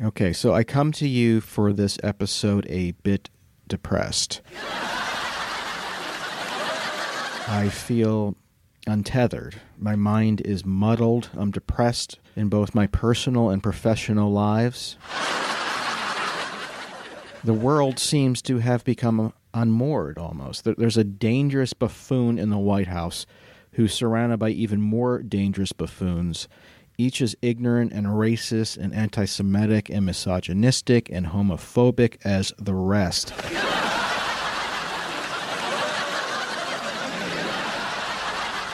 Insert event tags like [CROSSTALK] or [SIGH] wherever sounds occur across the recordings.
Okay, so I come to you for this episode a bit depressed. I feel untethered. My mind is muddled. I'm depressed in both my personal and professional lives. the world seems to have become unmoored almost. There's a dangerous buffoon in the White House who's surrounded by even more dangerous buffoons each is ignorant and racist and anti Semitic and misogynistic and homophobic as the rest.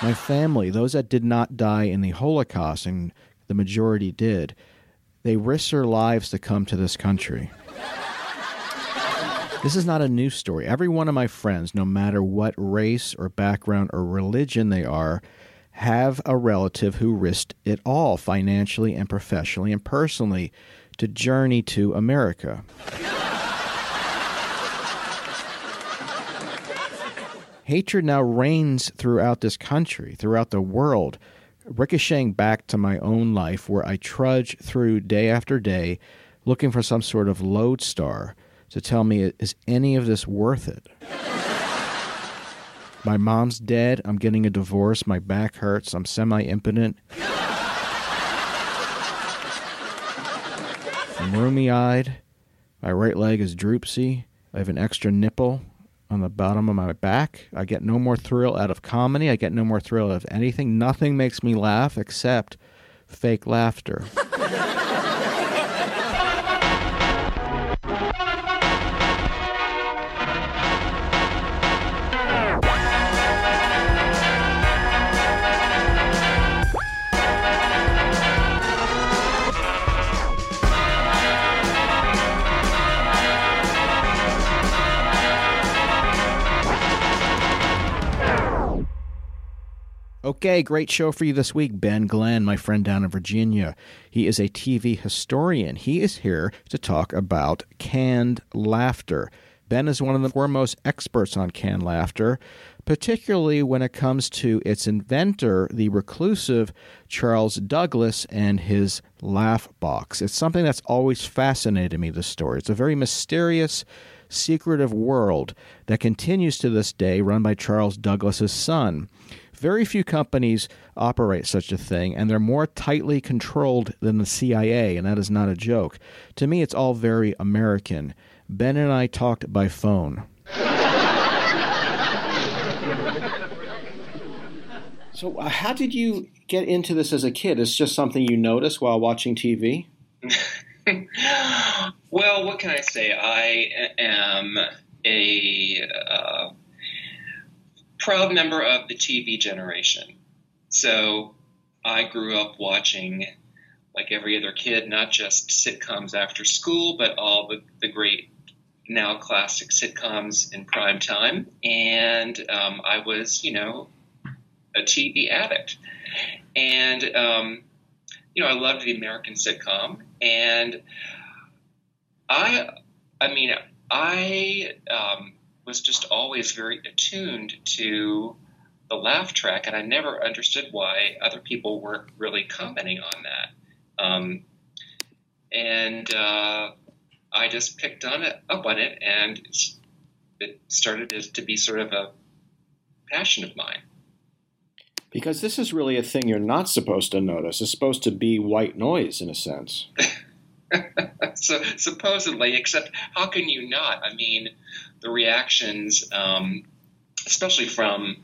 My family, those that did not die in the Holocaust, and the majority did, they risked their lives to come to this country. This is not a news story. Every one of my friends, no matter what race or background or religion they are, have a relative who risked it all financially and professionally and personally to journey to America. Hatred now reigns throughout this country, throughout the world, ricocheting back to my own life where I trudge through day after day looking for some sort of lodestar to tell me is any of this worth it? My mom's dead. I'm getting a divorce. My back hurts. I'm semi impotent. I'm rheumy eyed. My right leg is droopsy. I have an extra nipple on the bottom of my back. I get no more thrill out of comedy. I get no more thrill out of anything. Nothing makes me laugh except fake laughter. Okay, great show for you this week. Ben Glenn, my friend down in Virginia. He is a TV historian. He is here to talk about canned laughter. Ben is one of the foremost experts on canned laughter, particularly when it comes to its inventor, the reclusive Charles Douglass, and his laugh box. It's something that's always fascinated me, this story. It's a very mysterious, secretive world that continues to this day, run by Charles Douglass's son. Very few companies operate such a thing, and they're more tightly controlled than the CIA, and that is not a joke. To me, it's all very American. Ben and I talked by phone. [LAUGHS] so, uh, how did you get into this as a kid? It's just something you noticed while watching TV? [LAUGHS] well, what can I say? I am a uh, proud member of the TV generation. So I grew up watching, like every other kid, not just sitcoms after school, but all the, the great now classic sitcoms in prime time. And um, I was, you know, a TV addict. And, um, you know, I loved the American sitcom. And I, I mean, I um, was just always very attuned to the laugh track, and I never understood why other people weren't really commenting on that. Um, and uh, I just picked on it, up on it, and it started to be sort of a passion of mine. Because this is really a thing you're not supposed to notice. It's supposed to be white noise in a sense. [LAUGHS] [LAUGHS] so supposedly, except how can you not? I mean, the reactions, um, especially from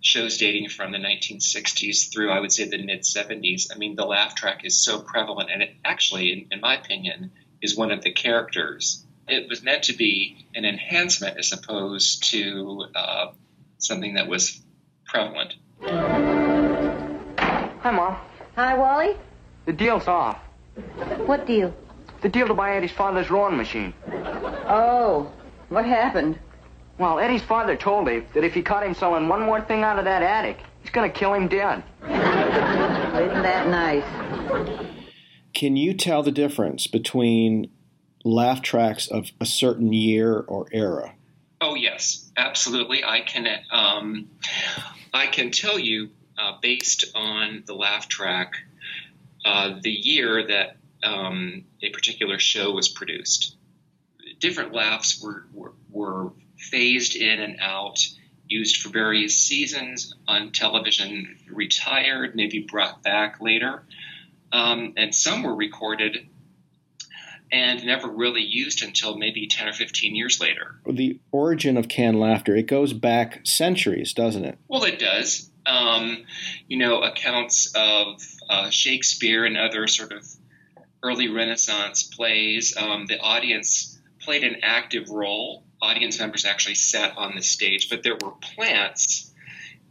shows dating from the 1960s through, I would say, the mid 70s. I mean, the laugh track is so prevalent, and it actually, in, in my opinion, is one of the characters. It was meant to be an enhancement as opposed to uh, something that was prevalent. Hi, Mom. Hi, Wally. The deal's off. What deal? The deal to buy Eddie's father's rowing machine. Oh, what happened? Well, Eddie's father told him that if he caught him selling one more thing out of that attic, he's going to kill him dead. Isn't that nice? Can you tell the difference between laugh tracks of a certain year or era? Oh yes, absolutely. I can. Um, I can tell you uh, based on the laugh track, uh, the year that um, a particular show was produced. Different laughs were, were, were phased in and out, used for various seasons on television, retired, maybe brought back later. Um, and some were recorded and never really used until maybe 10 or 15 years later. The origin of canned laughter, it goes back centuries, doesn't it? Well, it does. Um, you know, accounts of uh, Shakespeare and other sort of early Renaissance plays, um, the audience played an active role. Audience members actually sat on the stage, but there were plants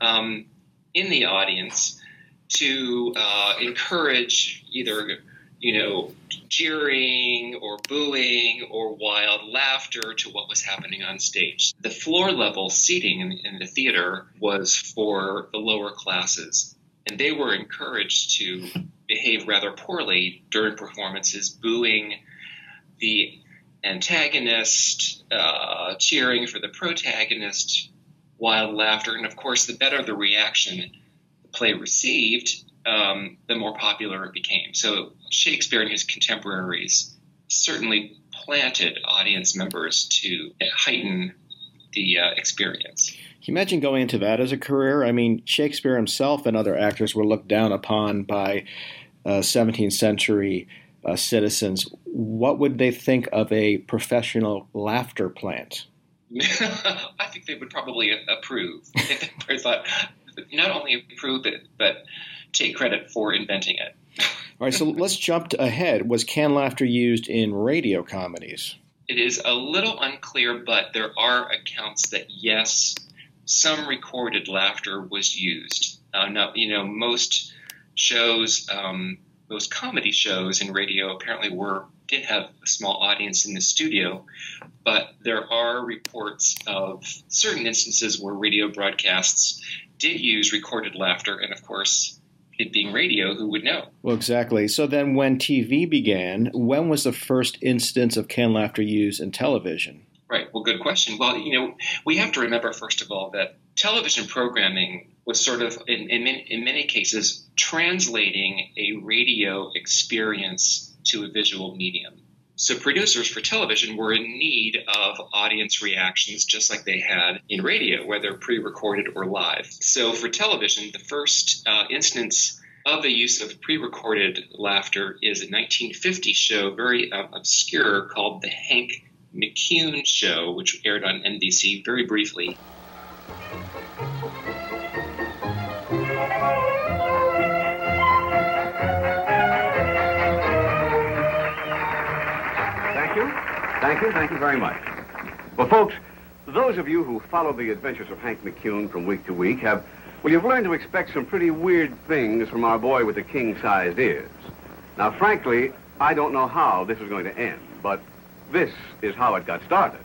um, in the audience to uh, encourage either, you know, cheering or booing or wild laughter to what was happening on stage. The floor level seating in, in the theater was for the lower classes, and they were encouraged to behave rather poorly during performances, booing the antagonist, uh, cheering for the protagonist, wild laughter, and of course, the better the reaction the play received, um, the more popular it became. So Shakespeare and his contemporaries certainly planted audience members to heighten the uh, experience. Can you imagine going into that as a career? I mean, Shakespeare himself and other actors were looked down upon by uh, 17th century uh, citizens. What would they think of a professional laughter plant? [LAUGHS] I think they would probably approve. they thought not only approve it, but take credit for inventing it. [LAUGHS] All right, so let's jump ahead. Was canned laughter used in radio comedies? It is a little unclear, but there are accounts that yes, some recorded laughter was used. Uh, you know, most shows, um, most comedy shows in radio apparently were did have a small audience in the studio, but there are reports of certain instances where radio broadcasts did use recorded laughter, and of course, it being radio, who would know? Well, exactly. So then, when TV began, when was the first instance of canned laughter used in television? Right. Well, good question. Well, you know, we have to remember, first of all, that television programming was sort of, in, in, in many cases, translating a radio experience to a visual medium. So producers for television were in need of audience reactions just like they had in radio, whether pre-recorded or live. So for television, the first uh, instance of the use of pre-recorded laughter is a 1950 show, very uh, obscure, called The Hank McCune Show, which aired on NBC very briefly. Thank you, thank you Thank you very much. Well, folks, those of you who follow the adventures of Hank McCune from week to week have, well, you've learned to expect some pretty weird things from our boy with the king-sized ears. Now, frankly, I don't know how this is going to end, but this is how it got started.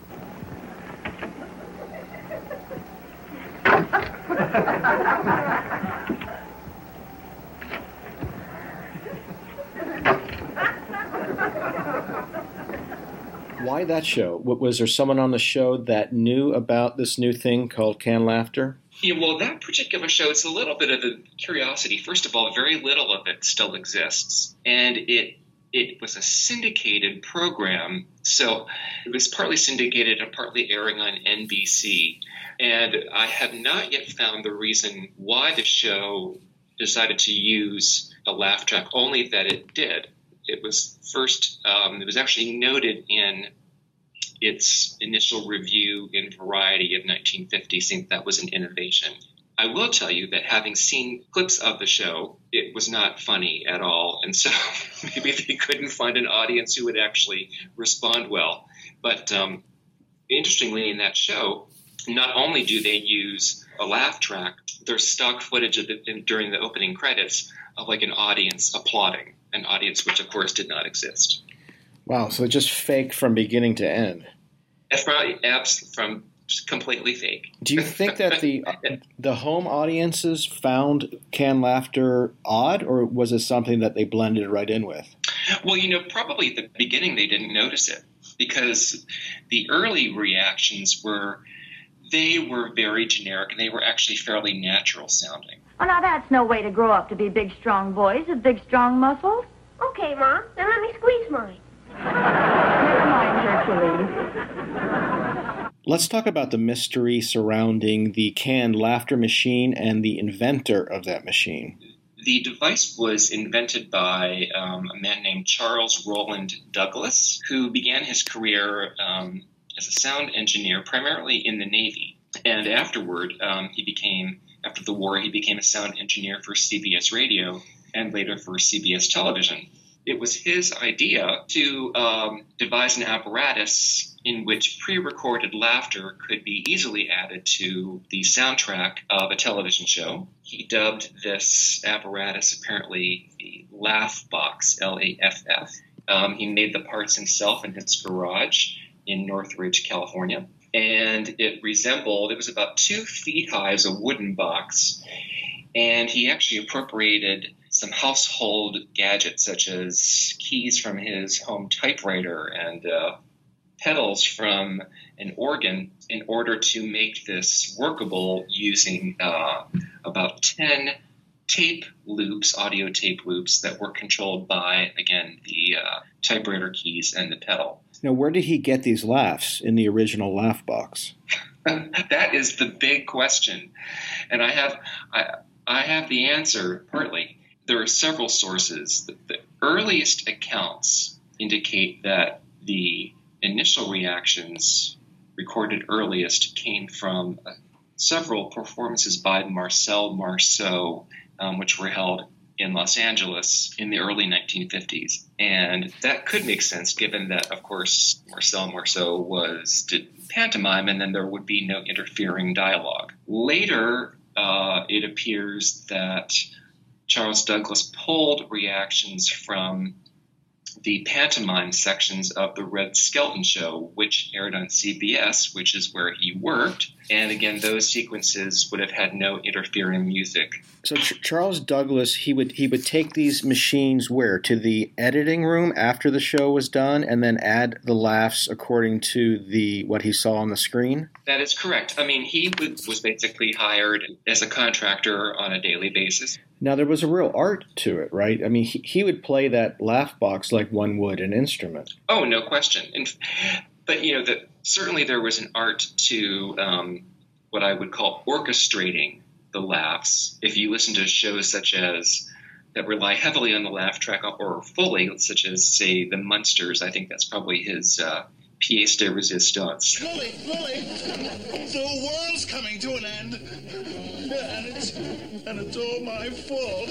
Why that show? Was there someone on the show that knew about this new thing called canned laughter? Yeah, well, that particular show, it's a little bit of a curiosity. First of all, very little of it still exists. And it it was a syndicated program. So it was partly syndicated and partly airing on NBC. And I have not yet found the reason why the show decided to use a laugh track, only that it did. It was first, um, it was actually noted in its initial review in Variety of 1950, saying that was an innovation. I will tell you that having seen clips of the show, it was not funny at all. And so [LAUGHS] maybe they couldn't find an audience who would actually respond well. But um, interestingly, in that show, not only do they use a laugh track, there's stock footage of the, during the opening credits of like an audience applauding, an audience which, of course, did not exist. Wow, so just fake from beginning to end. From, from completely fake. Do you think that the [LAUGHS] the home audiences found canned laughter odd, or was it something that they blended right in with? Well, you know, probably at the beginning they didn't notice it because the early reactions were they were very generic and they were actually fairly natural sounding. Well, now that's no way to grow up to be big, strong boys with big, strong muscles. Okay, Mom. Then let me squeeze mine. Never mind, Hercules. Let's talk about the mystery surrounding the canned laughter machine and the inventor of that machine. The device was invented by um, a man named Charles Rolland Douglass, who began his career um, as a sound engineer primarily in the Navy. And afterward, um, he became, after the war, he became a sound engineer for CBS Radio and later for CBS Television. It was his idea to um, devise an apparatus in which pre recorded laughter could be easily added to the soundtrack of a television show. He dubbed this apparatus apparently the Laugh Box, L A F F. Um, he made the parts himself in his garage in Northridge, California. And it resembled, it was about two feet high as a wooden box. And he actually appropriated some household gadgets such as keys from his home typewriter and uh, pedals from an organ in order to make this workable using uh, about 10 tape loops, audio tape loops that were controlled by, again, the uh, typewriter keys and the pedal. Now, where did he get these laughs in the original laugh box? [LAUGHS] that is the big question, and I have I, I have the answer partly. There are several sources. The, the earliest accounts indicate that the initial reactions recorded earliest came from uh, several performances by Marcel Marceau, um, which were held in Los Angeles in the early 1950s. And that could make sense given that, of course, Marcel Marceau was did pantomime and then there would be no interfering dialogue. Later, uh, it appears that Charles Douglass pulled reactions from the pantomime sections of the Red Skelton Show, which aired on CBS, which is where he worked. And again, those sequences would have had no interfering music. So Ch- Charles Douglass, he would he would take these machines where to the editing room after the show was done, and then add the laughs according to the what he saw on the screen. That is correct. I mean, he was basically hired as a contractor on a daily basis. Now there was a real art to it, right? I mean, he, he would play that laugh box like one would an instrument. Oh, no question. And, but you know that certainly there was an art to um, what I would call orchestrating the laughs. If you listen to shows such as that rely heavily on the laugh track or fully, such as say the Munsters, I think that's probably his uh, pièce de résistance. Lily, Lily, the world's coming to an end, and it's and it's all my fault.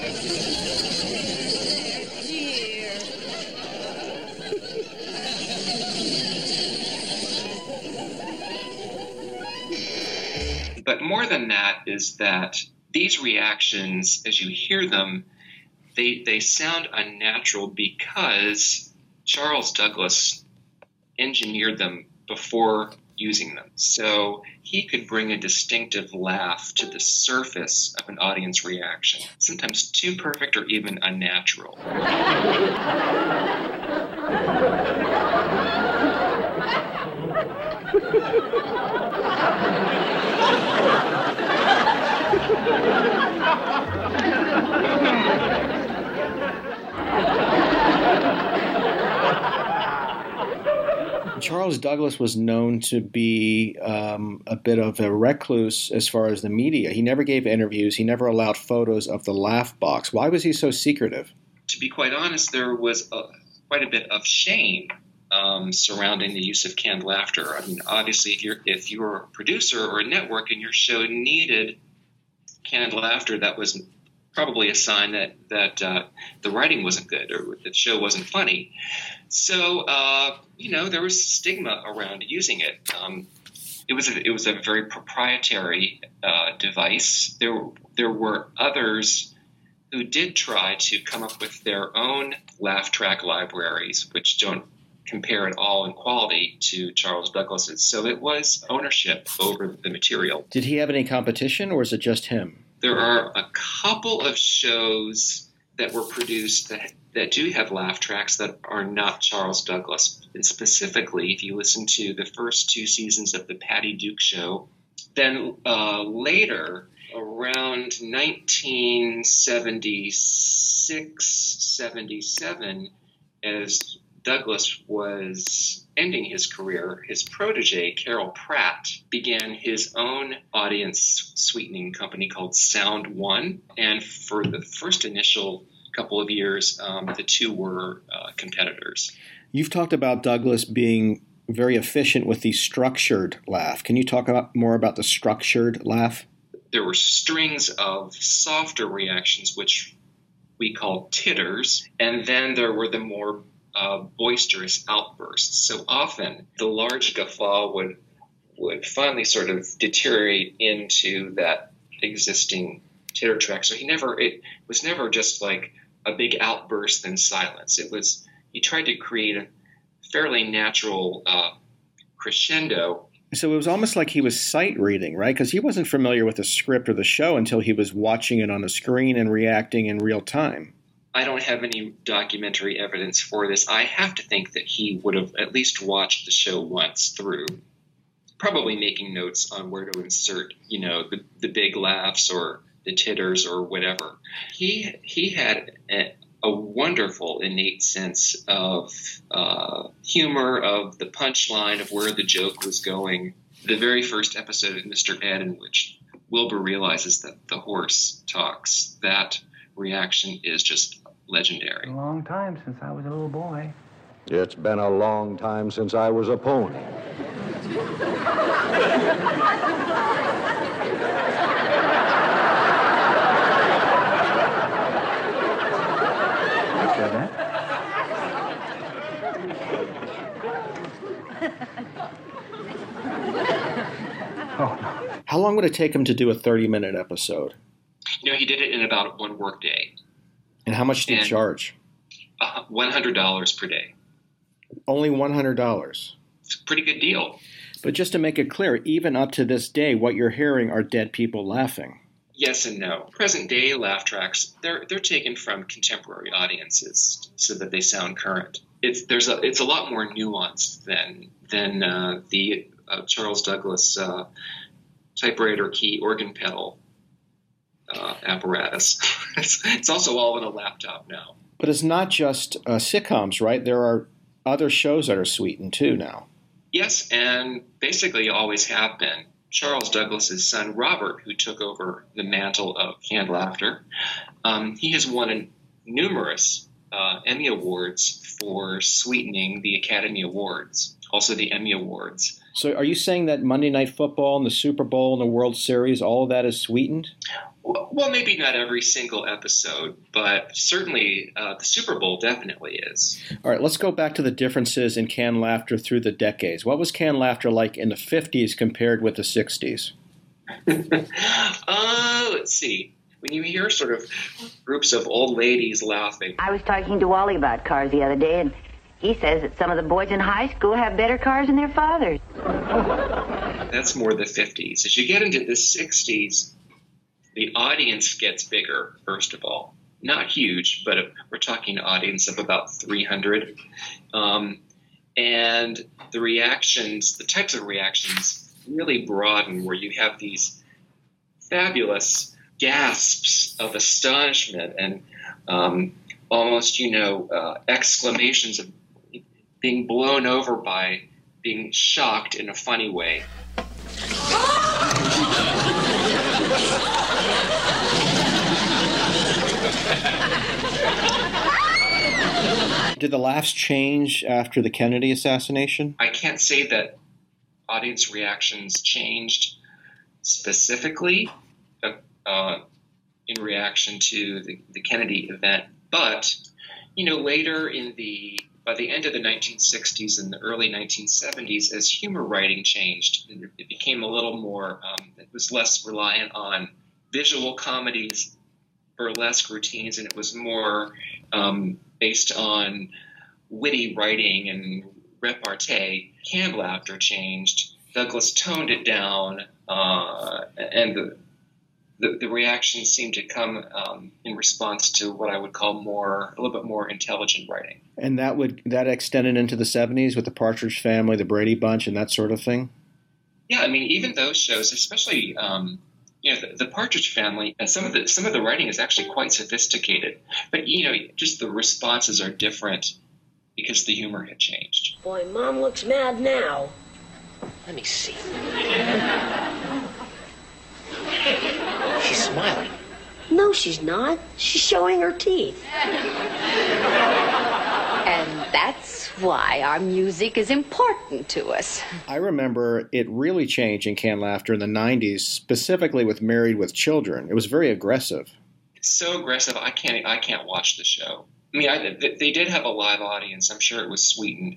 But more than that is that these reactions, as you hear them, they, they sound unnatural because Charles Douglass engineered them before using them. So he could bring a distinctive laugh to the surface of an audience reaction, sometimes too perfect or even unnatural. [LAUGHS] Charles Douglass was known to be um, a bit of a recluse as far as the media. He never gave interviews. He never allowed photos of the laugh box. Why was he so secretive? To be quite honest, there was a, quite a bit of shame um, surrounding the use of canned laughter. I mean, obviously, if you're if you were a producer or a network and your show needed canned laughter, that was probably a sign that that uh, the writing wasn't good or the show wasn't funny. So uh, you know there was stigma around using it. Um, it was a, it was a very proprietary uh, device. There there were others who did try to come up with their own laugh track libraries, which don't compare at all in quality to Charles Douglass's. So it was ownership over the material. Did he have any competition, or is it just him? There are a couple of shows that were produced that that do have laugh tracks that are not Charles Douglass. And specifically, if you listen to the first two seasons of the Patty Duke Show, then uh, later, around 1976, 77, as Douglass was ending his career, his protege, Carroll Pratt, began his own audience sweetening company called Sound One. And for the first initial couple of years, um, the two were uh, competitors. You've talked about Douglass being very efficient with the structured laugh. Can you talk about, more about the structured laugh? There were strings of softer reactions, which we call titters, and then there were the more uh, boisterous outbursts. So often the large guffaw would would finally sort of deteriorate into that existing titter track. So he never it was never just like a big outburst then silence. It was he tried to create a fairly natural uh, crescendo. So it was almost like he was sight reading, right? Because he wasn't familiar with the script or the show until he was watching it on the screen and reacting in real time. I don't have any documentary evidence for this. I have to think that he would have at least watched the show once through, probably making notes on where to insert, you know, the, the big laughs or the titters or whatever. He he had a, a wonderful innate sense of uh, humor, of the punchline, of where the joke was going. The very first episode of Mr. Ed, in which Wilbur realizes that the horse talks, that reaction is just legendary. A long time since I was a little boy. It's been a long time since I was a pony. [LAUGHS] oh. How long would it take him to do a 30 minute episode? You know, he did it in about one workday. And how much did he charge? Uh, $100 per day. Only $100. It's a pretty good deal. But just to make it clear, even up to this day, what you're hearing are dead people laughing. Yes and no. Present day laugh tracks, they're they're taken from contemporary audiences so that they sound current. It's there's a it's a lot more nuanced than than uh, the uh, Charles Douglass uh, typewriter key organ pedal uh, apparatus. [LAUGHS] it's, it's, also all in a laptop now. But it's not just uh, sitcoms, right? There are other shows that are sweetened too now. Yes, and basically always have been. Charles Douglass's son Robert, who took over the mantle of canned laughter, um, he has won numerous uh, Emmy awards for sweetening the Academy Awards, also the Emmy Awards. So, are you saying that Monday Night Football and the Super Bowl and the World Series, all of that is sweetened? Well, maybe not every single episode, but certainly uh, the Super Bowl definitely is. All right, let's go back to the differences in canned laughter through the decades. What was canned laughter like in the 50s compared with the 60s? uh, [LAUGHS] let's see. When you hear sort of groups of old ladies laughing. I was talking to Wally about cars the other day, and he says that some of the boys in high school have better cars than their fathers. That's more the 50s. As you get into the 60s, the audience gets bigger, first of all. Not huge, but we're talking audience of about 300. Um, and the reactions, the types of reactions really broaden where you have these fabulous gasps of astonishment and um, almost, you know, uh, exclamations of being blown over by being shocked in a funny way. Did the laughs change after the Kennedy assassination? I can't say that audience reactions changed specifically uh, uh, in reaction to the, the Kennedy event, but you know, later in the by the end of the 1960s and the early 1970s, as humor writing changed, it became a little more. Um, it was less reliant on visual comedies, burlesque routines, and it was more um, based on witty writing and repartee. Canned laughter changed. Douglass toned it down, uh, and the, the, the reaction seemed to come um, in response to what I would call more a little bit more intelligent writing. And that would that extended into the '70s with the Partridge Family, the Brady Bunch, and that sort of thing. Yeah, I mean, even those shows, especially um, you know, the, the, Partridge Family, and some of the some of the writing is actually quite sophisticated, but you know, just the responses are different because the humor had changed. Boy, Mom looks mad now. Let me see. [LAUGHS] She's smiling. No, she's not. She's showing her teeth. [LAUGHS] And that's why our music is important to us. I remember it really changed in canned laughter in the 90s, specifically with Married with Children. It was very aggressive. so aggressive. I can't. I can't watch the show. I mean, I, they did have a live audience. I'm sure it was sweetened,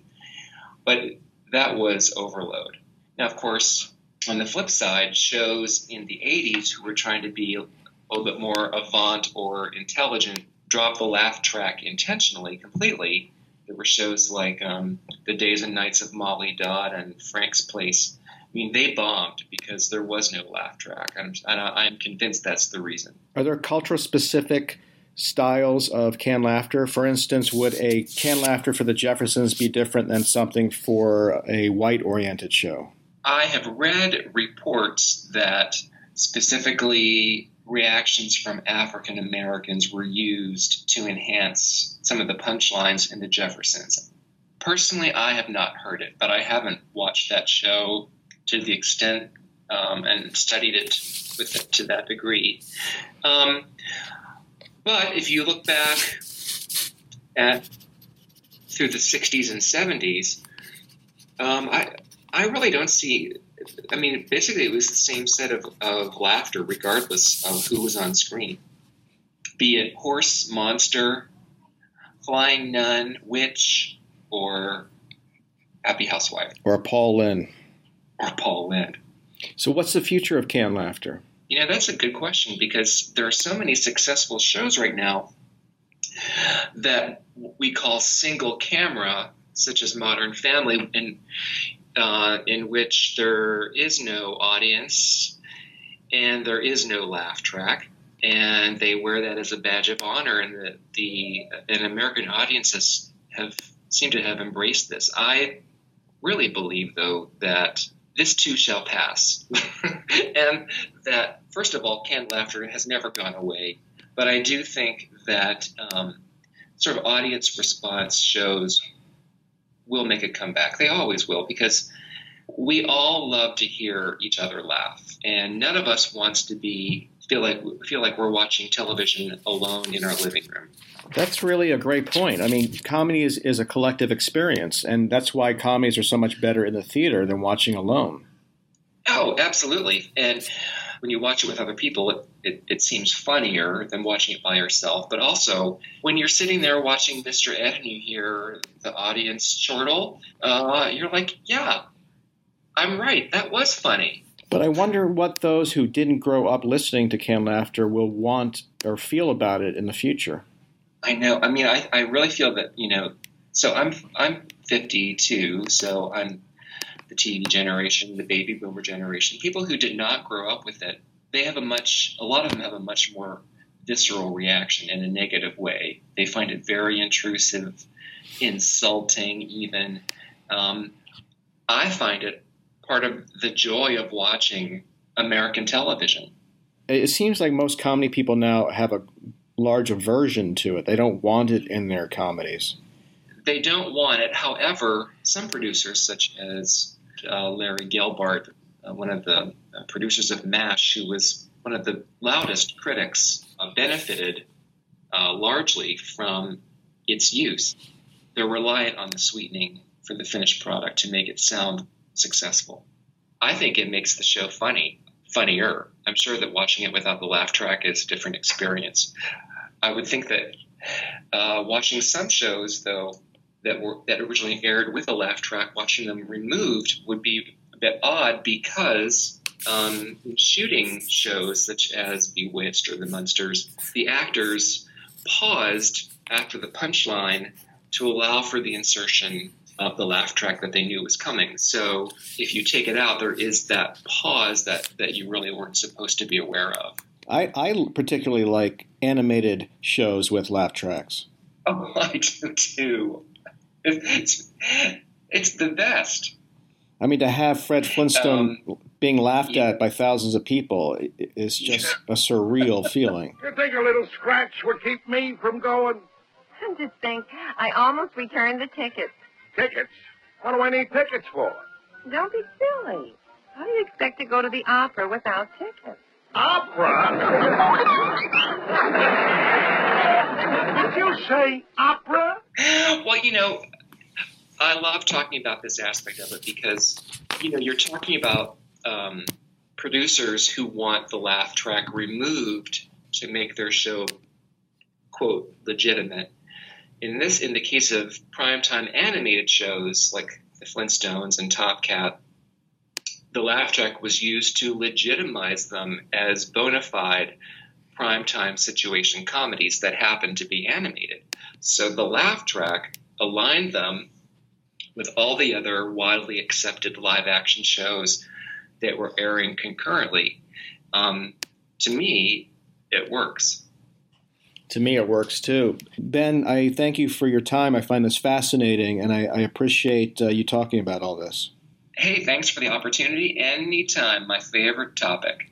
but that was overload. Now, of course, on the flip side, shows in the 80s who were trying to be a little bit more avant or intelligent dropped the laugh track intentionally, completely. There were shows like um, The Days and Nights of Molly Dodd and Frank's Place. I mean, they bombed because there was no laugh track. I'm, I'm convinced that's the reason. Are there cultural specific styles of canned laughter? For instance, would a canned laughter for the Jeffersons be different than something for a white oriented show? I have read reports that specifically reactions from African Americans were used to enhance some of the punchlines in the Jeffersons. Personally, I have not heard it, but I haven't watched that show to the extent um, and studied it with it to that degree. Um, but if you look back at through the 60s and 70s, um, I, I really don't see. I mean, basically, it was the same set of, of laughter, regardless of who was on screen. Be it horse, monster, flying nun, witch, or happy housewife, or Paul Lynde, or Paul Lynde. So, what's the future of canned laughter? You know, that's a good question because there are so many successful shows right now that we call single camera, such as Modern Family, and uh, in which there is no audience and there is no laugh track, and they wear that as a badge of honor, and the, the and American audiences have seem to have embraced this. I really believe, though, that this too shall pass, [LAUGHS] and that first of all, canned laughter has never gone away. But I do think that um, sort of audience response shows will make a comeback. They always will because we all love to hear each other laugh, and none of us wants to be feel like feel like we're watching television alone in our living room. That's really a great point. I mean, comedy is, is a collective experience, and that's why comedies are so much better in the theater than watching alone. Oh, absolutely. And when you watch it with other people, it, it, it, seems funnier than watching it by yourself. But also, when you're sitting there watching Mr. Ed and you hear the audience chortle, uh, you're like, yeah, I'm right. That was funny. But I wonder what those who didn't grow up listening to canned laughter will want or feel about it in the future. I know. I mean, I, I really feel that, you know, so I'm I'm 52, so I'm the TV generation, the baby boomer generation, people who did not grow up with it, they have a much, a lot of them have a much more visceral reaction in a negative way. They find it very intrusive, insulting, even. Um, I find it part of the joy of watching American television. It seems like most comedy people now have a large aversion to it. They don't want it in their comedies. they don't want it. However, some producers, such as uh, Larry Gelbart, uh, one of the uh, producers of MASH, who was one of the loudest critics, uh, benefited uh, largely from its use. They're reliant on the sweetening for the finished product to make it sound successful. I think it makes the show funny, funnier. I'm sure that watching it without the laugh track is a different experience. I would think that uh, watching some shows, though, that were that originally aired with a laugh track, watching them removed would be a bit odd because um, shooting shows such as Bewitched or The Munsters, the actors paused after the punchline to allow for the insertion of the laugh track that they knew was coming. So if you take it out, there is that pause that, that you really weren't supposed to be aware of. I, I particularly like animated shows with laugh tracks. Oh, [LAUGHS] I do too. It's, it's the best. I mean, to have Fred Flintstone um, being laughed yeah. at by thousands of people is just a surreal feeling. You think a little scratch would keep me from going? Just think, I almost returned the tickets. Tickets? What do I need tickets for? Don't be silly. How do you expect to go to the opera without tickets? Opera? [LAUGHS] Did you say opera? Well, you know, I love talking about this aspect of it because, you know, you're talking about um, producers who want the laugh track removed to make their show, quote, legitimate. In this, in the case of primetime animated shows like the Flintstones and Top Cat, the laugh track was used to legitimize them as bona fide primetime situation comedies that happened to be animated. So the laugh track aligned them with all the other widely accepted live action shows that were airing concurrently. Um, to me, it works. To me, it works too. Ben, I thank you for your time. I find this fascinating, and I, I appreciate uh, you talking about all this. Hey, thanks for the opportunity. Anytime. My favorite topic.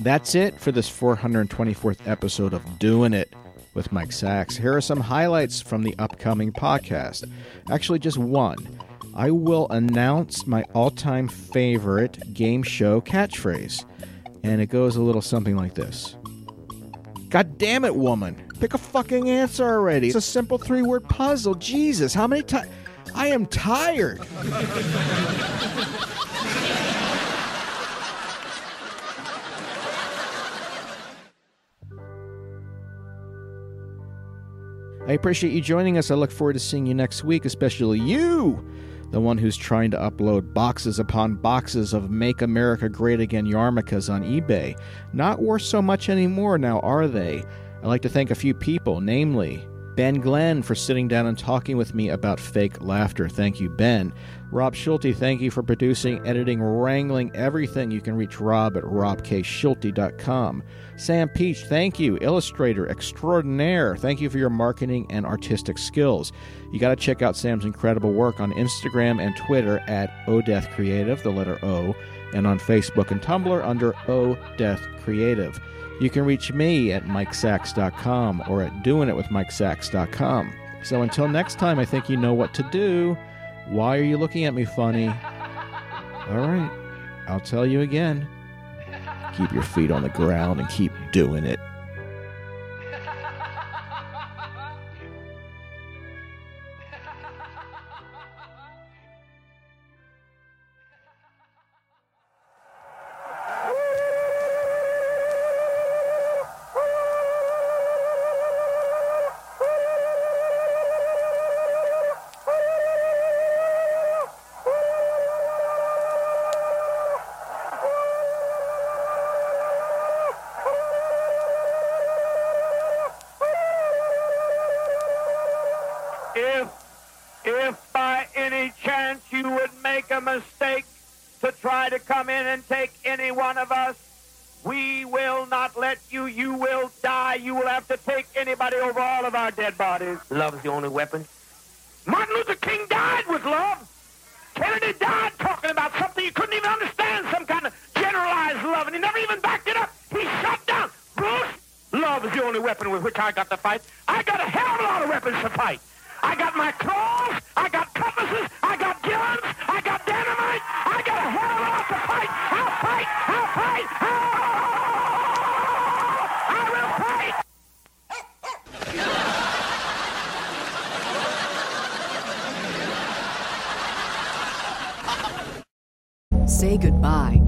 That's it for this 424th episode of Doing It with Mike Sacks. Here are some highlights from the upcoming podcast. Actually, just one. I will announce my all time favorite game show catchphrase. And it goes a little something like this God damn it, woman. Pick a fucking answer already. It's a simple three word puzzle. Jesus, how many times? I am tired. [LAUGHS] I appreciate you joining us. I look forward to seeing you next week, especially you, the one who's trying to upload boxes upon boxes of Make America Great Again yarmulkes on eBay. Not worth so much anymore now, are they? I'd like to thank a few people, namely Ben Glenn for sitting down and talking with me about fake laughter. Thank you, Ben. Rob Schulte, thank you for producing, editing, wrangling everything. You can reach Rob at robkschulte.com. Sam Peach, thank you. Illustrator extraordinaire. Thank you for your marketing and artistic skills. You got to check out Sam's incredible work on Instagram and Twitter at Death Creative, the letter O, and on Facebook and Tumblr under O Death Creative. You can reach me at mikesacks.com or at doingitwithmikesacks.com. So until next time, I think you know what to do. Why are you looking at me funny? All right, I'll tell you again. Keep your feet on the ground and keep doing it. Love is the only weapon. Martin Luther King died with love. Kennedy died talking about something you couldn't even understand, some kind of generalized love, and he never even backed it up. He shut down Bruce, love is the only weapon with which I got to fight. I got a hell of a lot of weapons to fight. I got my claws, I got compasses, I got guns, I got dynamite, I got a hell of a lot to fight. I'll fight, I'll fight, I'll, I will fight. Say goodbye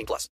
18 plus.